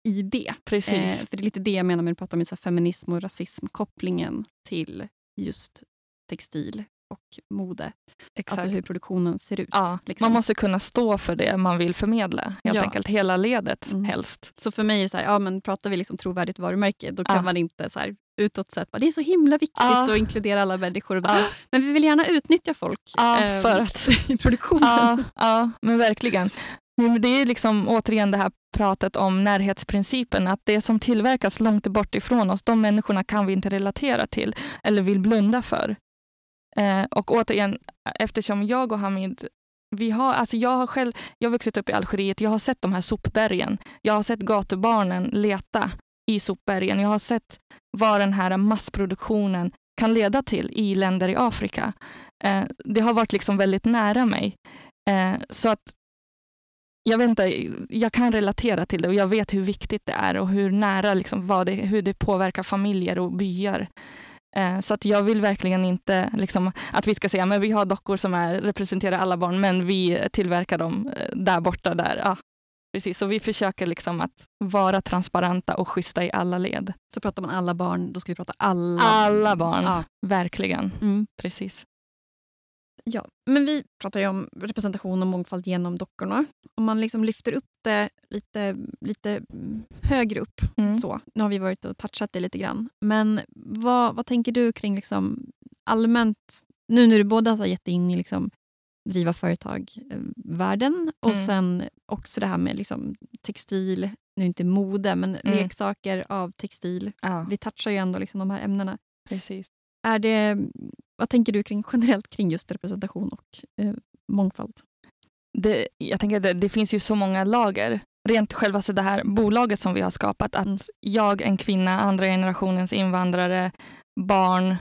i det. precis. Eh, för det är lite det jag menar med att prata om så feminism och rasism, kopplingen till just textil och mode. Exakt. Alltså hur produktionen ser ut. ja. liksom. Man måste kunna stå för det man vill förmedla. Helt Ja. enkelt hela ledet Mm. helst. Så för mig är det så här, ja, men pratar vi liksom trovärdigt varumärke, då kan Ja. man inte så här, utåt sett bara, det är så himla viktigt Ja. att inkludera alla människor. Bara. Men vi vill gärna utnyttja folk Ja, för att (laughs) i produktionen. Ja, ja men verkligen. Det är liksom återigen det här pratet om närhetsprincipen, att det som tillverkas långt bort ifrån oss, de människorna kan vi inte relatera till eller vill blunda för. Eh, och återigen, eftersom jag och Hamid, vi har, alltså jag har själv, jag har vuxit upp i Algeriet, jag har sett de här sopbergen. Jag har sett gatubarnen leta i sopbergen. Jag har sett vad den här massproduktionen kan leda till i länder i Afrika. Eh, det har varit liksom väldigt nära mig. Eh, så att jag vet inte, jag kan relatera till det och jag vet hur viktigt det är och hur nära, liksom, vad det, hur det påverkar familjer och byar. Eh, så att jag vill verkligen inte liksom, att vi ska säga men vi har dockor som är, representerar alla barn men vi tillverkar dem eh, där borta. där. Ja, precis. Så vi försöker liksom att vara transparenta och schyssta i alla led. Så pratar man alla barn, då ska vi prata alla, Alla barn, Ja. verkligen. Mm. Precis. Ja, men vi pratar ju om representation och mångfald genom dockorna. Om man liksom lyfter upp det lite, lite mm, högre upp, Mm. så. nu har vi varit och touchat det lite grann. Men vad, vad tänker du kring liksom allmänt, nu när du både har gett in i liksom driva företag-världen och Mm. sen också det här med liksom textil, nu inte mode, men Mm. leksaker av textil. Ja, Vi touchar ju ändå liksom de här ämnena. precis. Är det, vad tänker du kring, generellt kring just representation och eh, mångfald? det, jag tänker att det, det finns ju så många lager. Rent själva så det här bolaget som vi har skapat, att Mm. jag, en kvinna, andra generationens invandrare, barn,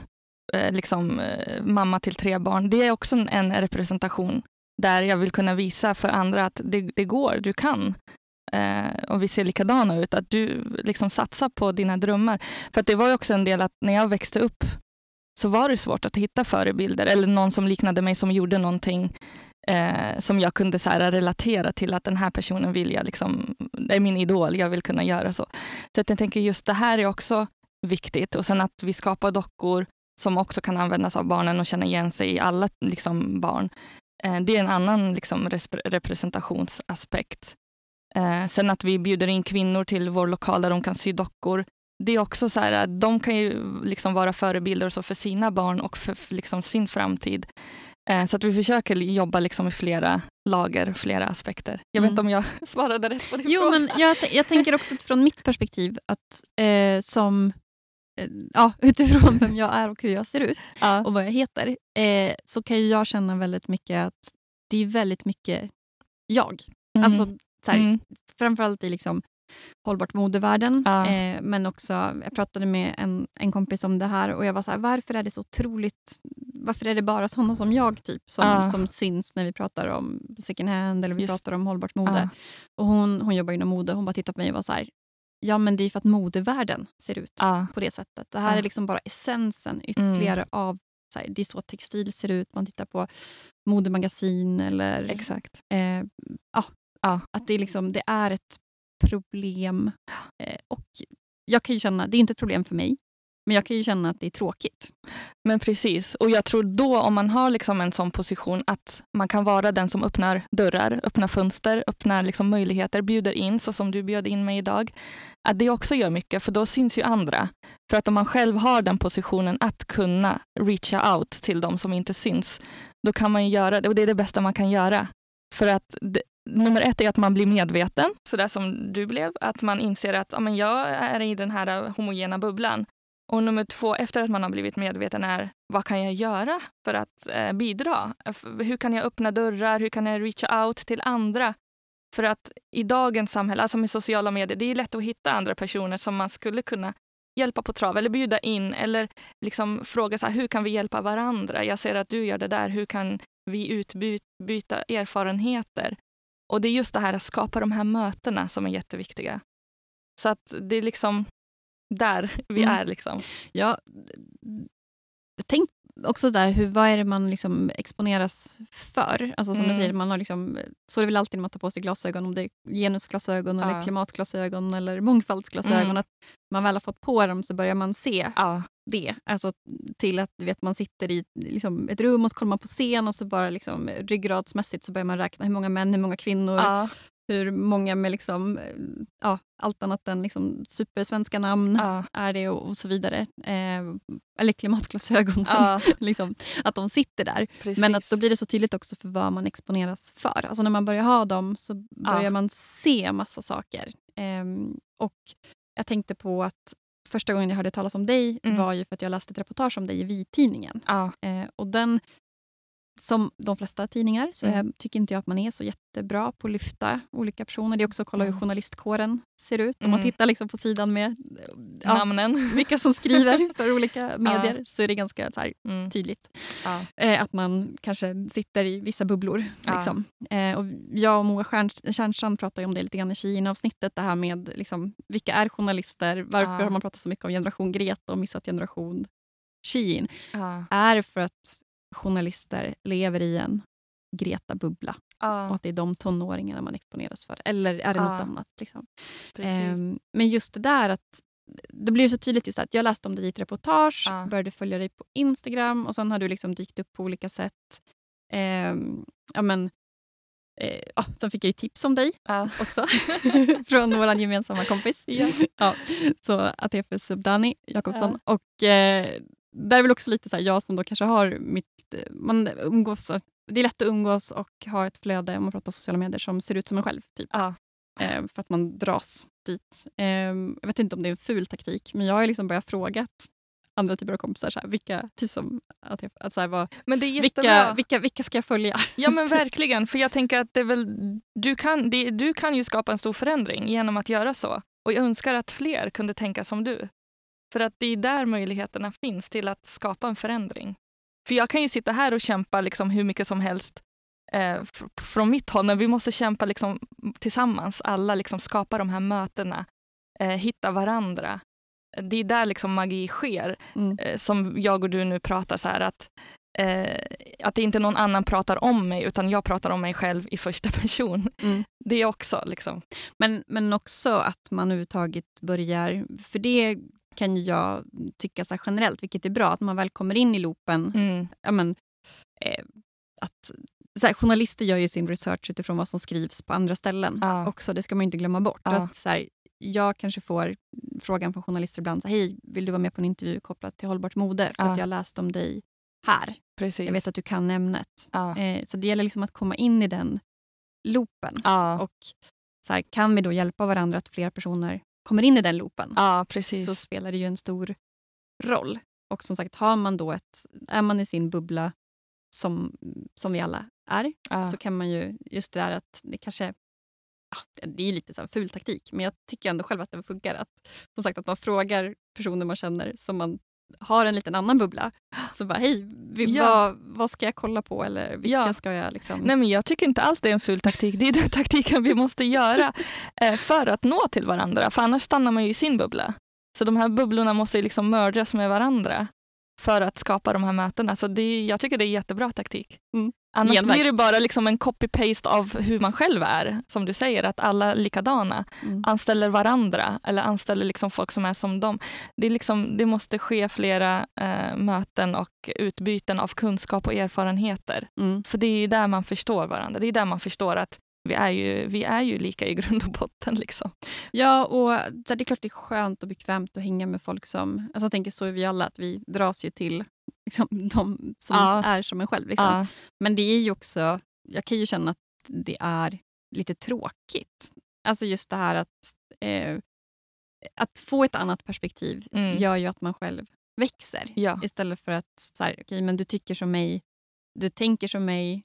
eh, liksom, eh, mamma till tre barn. Det är också en, en representation där jag vill kunna visa för andra att det, det går, du kan. Eh, och vi ser likadana ut, att du liksom satsar på dina drömmar. För det var ju också en del att när jag växte upp så var det svårt att hitta förebilder eller någon som liknade mig som gjorde någonting eh, som jag kunde så här, relatera till att den här personen vill jag, liksom, det är min idol, jag vill kunna göra så. Så att jag tänker just det här är också viktigt och sen att vi skapar dockor som också kan användas av barnen och känna igen sig i alla liksom, barn. Eh, det är en annan liksom, representationsaspekt. Eh, sen att vi bjuder in kvinnor till vår lokal där de kan sy dockor. Det är också så här att de kan ju liksom vara förebilder så för sina barn och för, liksom sin framtid. Eh, Så att vi försöker jobba liksom i flera lager, flera aspekter. Jag vet Mm. inte om jag (laughs) svarade rätt på din Jo, fråga. men jag, jag tänker också från mitt perspektiv att eh, som eh, ja, (laughs) utifrån vem jag är och hur jag ser ut ja. och vad jag heter eh, så kan ju jag känna väldigt mycket att det är väldigt mycket jag. Mm. Alltså, så här, Mm. Framförallt i liksom hållbart modevärlden. Ja. Eh, men också, jag pratade med en, en kompis om det här och jag var så här, varför är det så otroligt varför är det bara sådana som jag typ som, Ja. som syns när vi pratar om second hand eller vi Just. pratar om hållbart mode? Ja. Och hon, hon jobbar inom mode hon bara tittade på mig och var så här, ja men det är för att modevärlden ser ut på det sättet. Det här är liksom bara essensen ytterligare av, så här, det är så textil ser ut, man tittar på modemagasin eller Exakt. eh, ja, Ja. att det, liksom, det är ett problem. Eh, och jag kan ju känna, det är inte ett problem för mig, men jag kan ju känna att det är tråkigt. Men precis. Och jag tror då om man har liksom en sån position att man kan vara den som öppnar dörrar, öppnar fönster, öppnar liksom möjligheter, bjuder in så som du bjöd in mig idag. Att det också gör mycket, för då syns ju andra. För att om man själv har den positionen att kunna reacha out till de som inte syns, då kan man ju göra det och det är det bästa man kan göra. För att nummer ett är att man blir medveten, så där som du blev. Att man inser att ja, men jag är i den här äh, homogena bubblan. Och nummer två, efter att man har blivit medveten, är vad kan jag göra för att eh, bidra? Hur kan jag öppna dörrar? Hur kan jag reach out till andra? För att i dagens samhälle, alltså med sociala medier, det är lätt att hitta andra personer som man skulle kunna hjälpa på trav eller bjuda in eller liksom fråga så här, hur kan vi hjälpa varandra? Jag ser att du gör det där, hur kan vi utbyta erfarenheter? Och det är just det här att skapa de här mötena som är jätteviktiga. Så att det är liksom där vi mm. är. Liksom. Ja, tänk också där, hur, vad är det man liksom exponeras för? Alltså som mm. du säger, man har liksom, så är det väl alltid när man tar på sig glasögon, om det är genusglasögon, ja. eller klimatglasögon eller mångfaldsglasögon. Mm. Att man väl har fått på dem så börjar man se ja. Det. Alltså till att vet, man sitter i liksom, ett rum och så kollar man på scen och så bara liksom, ryggradsmässigt så börjar man räkna hur många män, hur många kvinnor. Ja hur många med liksom, ja, allt annat än liksom supersvenska namn ja. är det och, och så vidare. Eh, eller klimatglasögon. Ja. (laughs) liksom, att de sitter där. Precis. Men att då blir det så tydligt också för vad man exponeras för. Alltså när man börjar ha dem så börjar ja. man se massa saker. Eh, och jag tänkte på att första gången jag hörde talas om dig mm. var ju för att jag läste ett reportage om dig i Vi-tidningen. Ja. Eh, och den som de flesta tidningar så mm. tycker inte jag att man är så jättebra på att lyfta olika personer. Det är också att kolla hur mm. journalistkåren ser ut. Om man mm. tittar liksom på sidan med ja, Namnen. (laughs) vilka som skriver (laughs) för olika medier ja. så är det ganska här, mm. tydligt. Ja. Eh, att man kanske sitter i vissa bubblor. Liksom. Eh, och jag och Moa Stjernstrand pratade om det lite grann i Kina-avsnittet. Det här med liksom, vilka är journalister? Varför har man pratat så mycket om generation Greta och missat generation Shein? Är för att journalister lever i en Greta-bubbla. Ah. Och att det är de tonåringarna man exponeras för. Eller är det ah. något annat? Liksom. Um, men just det där att det blir så tydligt just att jag läste om dig i ett reportage, ah. började följa dig på Instagram och sen har du liksom dykt upp på olika sätt. Um, ja, men, Eh, ja, sen fick jag ju tips om dig ah. (laughs) också (laughs) från vår gemensamma kompis. Ja. ja, så Atefe Subdani Jakobsson. Ja. Och, eh, där är väl också lite så här, jag som då kanske har mitt... Man umgås, det är lätt att umgås och ha ett flöde, om man pratar sociala medier, som ser ut som en själv. Typ. Ja. Eh, för att man dras dit. Eh, jag vet inte om det är en ful taktik, men jag har liksom börjat fråga andra typer av kompisar. Så här, vilka, typ som, att att så här, vad, men det är vilka, vilka, vilka ska jag följa? (laughs) Ja men verkligen, för jag tänker att det väl, du, kan, det, du kan ju skapa en stor förändring genom att göra så. Och jag önskar att fler kunde tänka som du. För att det är där möjligheterna finns till att skapa en förändring. För jag kan ju sitta här och kämpa liksom hur mycket som helst eh, från mitt håll, men vi måste kämpa liksom tillsammans, alla liksom skapa de här mötena, eh, hitta varandra. Det är där liksom magi sker, mm. eh, som jag och du nu pratar så här att eh, att inte någon annan pratar om mig, utan jag pratar om mig själv i första (laughs) person. Mm. Det också. Liksom. Men, men också att man överhuvudtaget börjar, för det kan jag tycka så generellt, vilket är bra, att man väl kommer in i loopen. Mm. Ja, men, eh, att, här, journalister gör ju sin research utifrån vad som skrivs på andra ställen ja. också. Det ska man inte glömma bort. Ja. Att, så här, jag kanske får frågan från journalister ibland, så, hej, vill du vara med på en intervju kopplat till hållbart mode? För ja. att jag läst om dig här. Precis. Jag vet att du kan ämnet. Eh, så det gäller liksom att komma in i den loopen. Och så här, kan vi då hjälpa varandra att fler personer kommer in i den loopen ja, så spelar det ju en stor roll. Och som sagt, har man då ett, är man i sin bubbla som, som vi alla är ja. så kan man ju, just det där att det kanske det är lite så här ful taktik, men jag tycker ändå själv att det funkar. Att, som sagt, att man frågar personer man känner som man har en liten annan bubbla. Så bara, hej, vi, ja. vad, vad ska jag kolla på? Eller vilka ja. ska jag liksom... Nej, men jag tycker inte alls det är en ful taktik. Det är den taktiken vi måste göra eh, för att nå till varandra. För annars stannar man ju i sin bubbla. Så de här bubblorna måste liksom mördas med varandra för att skapa de här mötena. Så det, jag tycker det är jättebra taktik. Mm. Annars Genvägt. blir det bara liksom en copy-paste av hur man själv är. Som du säger, att alla likadana. Mm. Anställer varandra eller anställer liksom folk som är som dem. Det, liksom, det måste ske flera eh, möten och utbyten av kunskap och erfarenheter. Mm. För det är där man förstår varandra. Det är där man förstår att vi är ju, vi är ju lika i grund och botten. Liksom. Ja, och så det är klart det är skönt och bekvämt att hänga med folk som... Alltså jag tänker så är vi alla, att vi dras ju till liksom, de som ja. är som en själv. Liksom. Ja. Men det är ju också... Jag kan ju känna att det är lite tråkigt. Alltså just det här att, eh, att få ett annat perspektiv Mm. gör ju att man själv växer. Ja. Istället för att så här, okay, men du tycker som mig, du tänker som mig,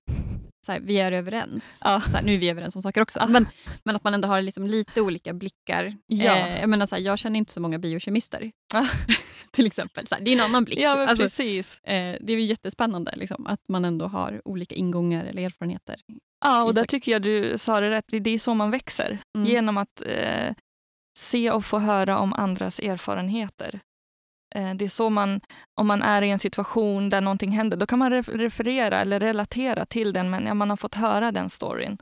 så här, vi är överens. Ja. Så här, nu är vi överens om saker också. Men, men att man ändå har liksom lite olika blickar. Ja. Eh, jag, menar, så här, jag känner inte så många biokemister. Ja. (laughs) till exempel. Så det är en annan blick. Ja, Alltså, precis. eh, det är ju jättespännande liksom, att man ändå har olika ingångar eller erfarenheter. Ja, och där tycker jag du sa det rätt. Det är så man växer. Mm. Genom att eh, se och få höra om andras erfarenheter. Eh, det är så man, om man är i en situation där någonting händer, då kan man re- referera eller relatera till den, men man har fått höra den storyn.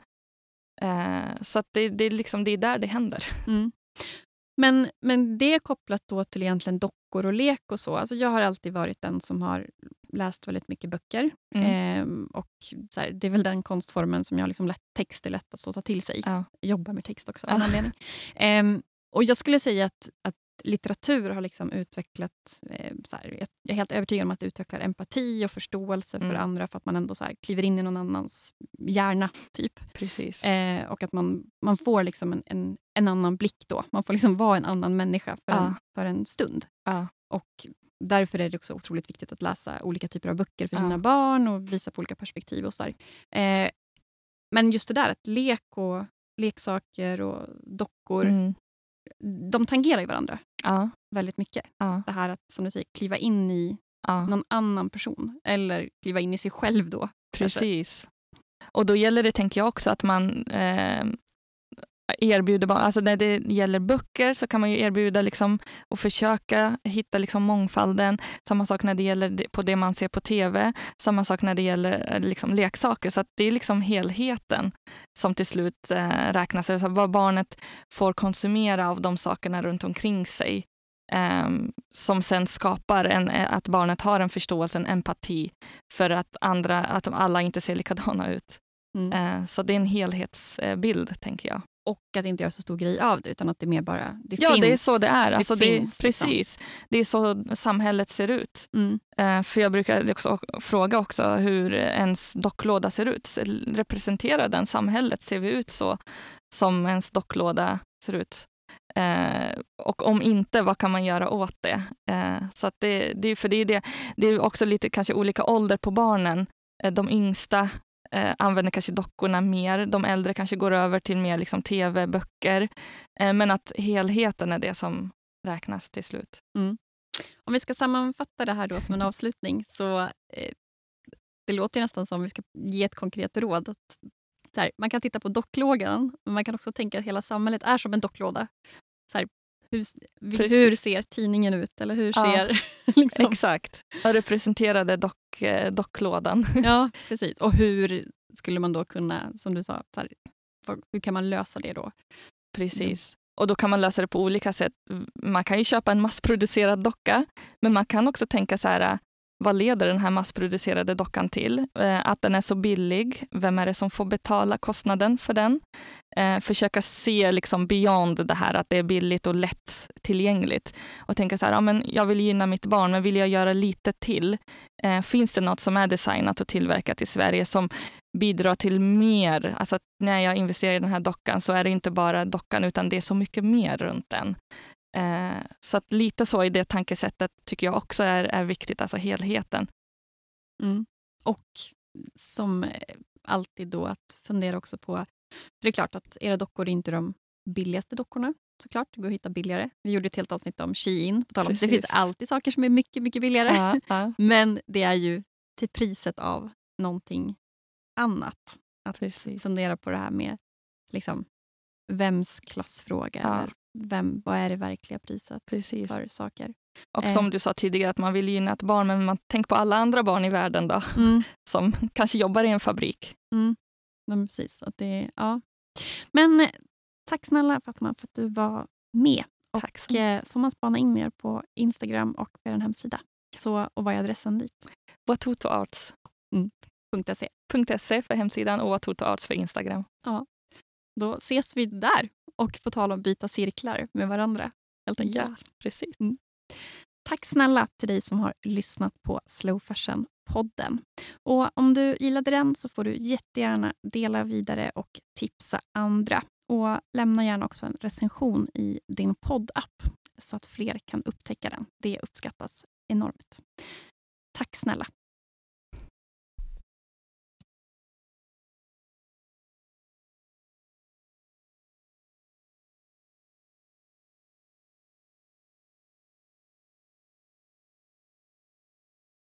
Eh, så det, det, är liksom, det är där det händer. (laughs) Mm. Men, men det är kopplat då till egentligen dockor och lek och så. Alltså jag har alltid varit den som har läst väldigt mycket böcker. Mm. Ehm, och så här, det är väl den konstformen som jag liksom lätt, text är lättast att ta till sig. Ja. Jobbar med text också av Ja. anledning. Ehm, och jag skulle säga att, att litteratur har liksom utvecklat, eh, så här, jag är helt övertygad om att det utvecklar empati och förståelse för Mm. andra för att man ändå så här, kliver in i någon annans hjärna. typ. Precis. Eh, och att man, man får liksom en, en, en annan blick då. Man får liksom vara en annan människa för, en, Ja. för en stund. Ja. Och därför är det också otroligt viktigt att läsa olika typer av böcker för Ja. sina barn och visa på olika perspektiv. och så. Eh, Men just det där att lek och leksaker och dockor, Mm. De tangerar ju varandra Ja. väldigt mycket. Ja. Det här att som du säger, kliva in i Ja. någon annan person eller kliva in i sig själv då. kanske. Precis. Och då gäller det, tänker jag också, att man eh, erbjuder, barn- alltså när det gäller böcker så kan man ju erbjuda liksom, och försöka hitta liksom mångfalden. Samma sak när det gäller på det man ser på tv, samma sak när det gäller eh, liksom, leksaker. Så det är liksom helheten som till slut eh, räknas. Alltså vad barnet får konsumera av de sakerna runt omkring sig. ehm, som sen skapar en, eh, att barnet har en förståelse, en empati för att, andra, att alla inte ser likadana ut. Mm. Eh, så det är en helhetsbild, tänker jag. Och att inte göra så stor grej av det utan att det mer bara det ja, finns. det är så det är. Alltså, det finns, liksom. precis. Det är så samhället ser ut. Mm. Eh, för jag brukar också fråga också hur ens docklåda ser ut. Representerar den samhället? Ser vi ut så som ens docklåda ser ut? Eh, och om inte, vad kan man göra åt det? Eh, så det, det, är- för det, är det, det är också lite kanske olika ålder på barnen. De yngsta eh, använder kanske dockorna mer. De äldre kanske går över till mer liksom, tv, böcker. Eh, men att helheten är det som räknas till slut. Mm. Om vi ska sammanfatta det här då som en avslutning så eh, det låter ju nästan som vi ska ge ett konkret råd. Att, så här, man kan titta på docklågan, men man kan också tänka att hela samhället är som en docklåda. Så här, hur, Precis. hur ser tidningen ut? Eller hur Ja. ser... (laughs) liksom, Exakt. Jag representerade dock, eh, docklådan. (laughs) ja, precis. Och hur skulle man då kunna, som du sa, här, vad- hur kan man lösa det då? Precis. Och då kan man lösa det på olika sätt. Man kan ju köpa en massproducerad docka, men man kan också tänka så här, vad leder den här massproducerade dockan till? Eh, att den är så billig. Vem är det som får betala kostnaden för den? Eh, försöka se liksom beyond det här att det är billigt och lätt tillgängligt. Och tänka så här, ja, men jag vill gynna mitt barn, men vill jag göra lite till? Eh, finns det något som är designat och tillverkat i Sverige som bidrar till mer? Alltså att när jag investerar i den här dockan så är det inte bara dockan, utan det är så mycket mer runt den. Eh, så att lite så i det tankesättet tycker jag också är, är viktigt, alltså helheten. Mm. Och som eh, alltid då att fundera också på, för det är klart att era dockor är inte de billigaste dockorna såklart. Det går att hitta billigare. Vi gjorde ett helt avsnitt om Shein. På tal om, det finns alltid saker som är mycket, mycket billigare. Ja, ja, (laughs) Men det är ju till priset av någonting annat. Att precis. fundera på det här med liksom, vems klassfråga Ja. eller vem, vad är det verkliga priset precis. för saker. Och Eh. som du sa tidigare, att man vill gynna ett barn, men man tänker på alla andra barn i världen då, (laughs) som kanske jobbar i en fabrik. Mm. Men precis. Att det, ja. Men eh, tack snälla för att, man, för att du var med. Tack så Och, eh, får man spana in mer på Instagram och på er hemsida. Så, och vad är adressen dit? Watotoarts.se .se. för hemsidan och Watotoarts för Instagram. Då ses vi där. Och på tal om byta cirklar med varandra. Helt enkelt. Ja, precis. Tack snälla till dig som har lyssnat på Slow Fashion podden. Och Om du gillade den så får du jättegärna dela vidare och tipsa andra. Och Lämna gärna också en recension i din poddapp så att fler kan upptäcka den. Det uppskattas enormt. Tack snälla.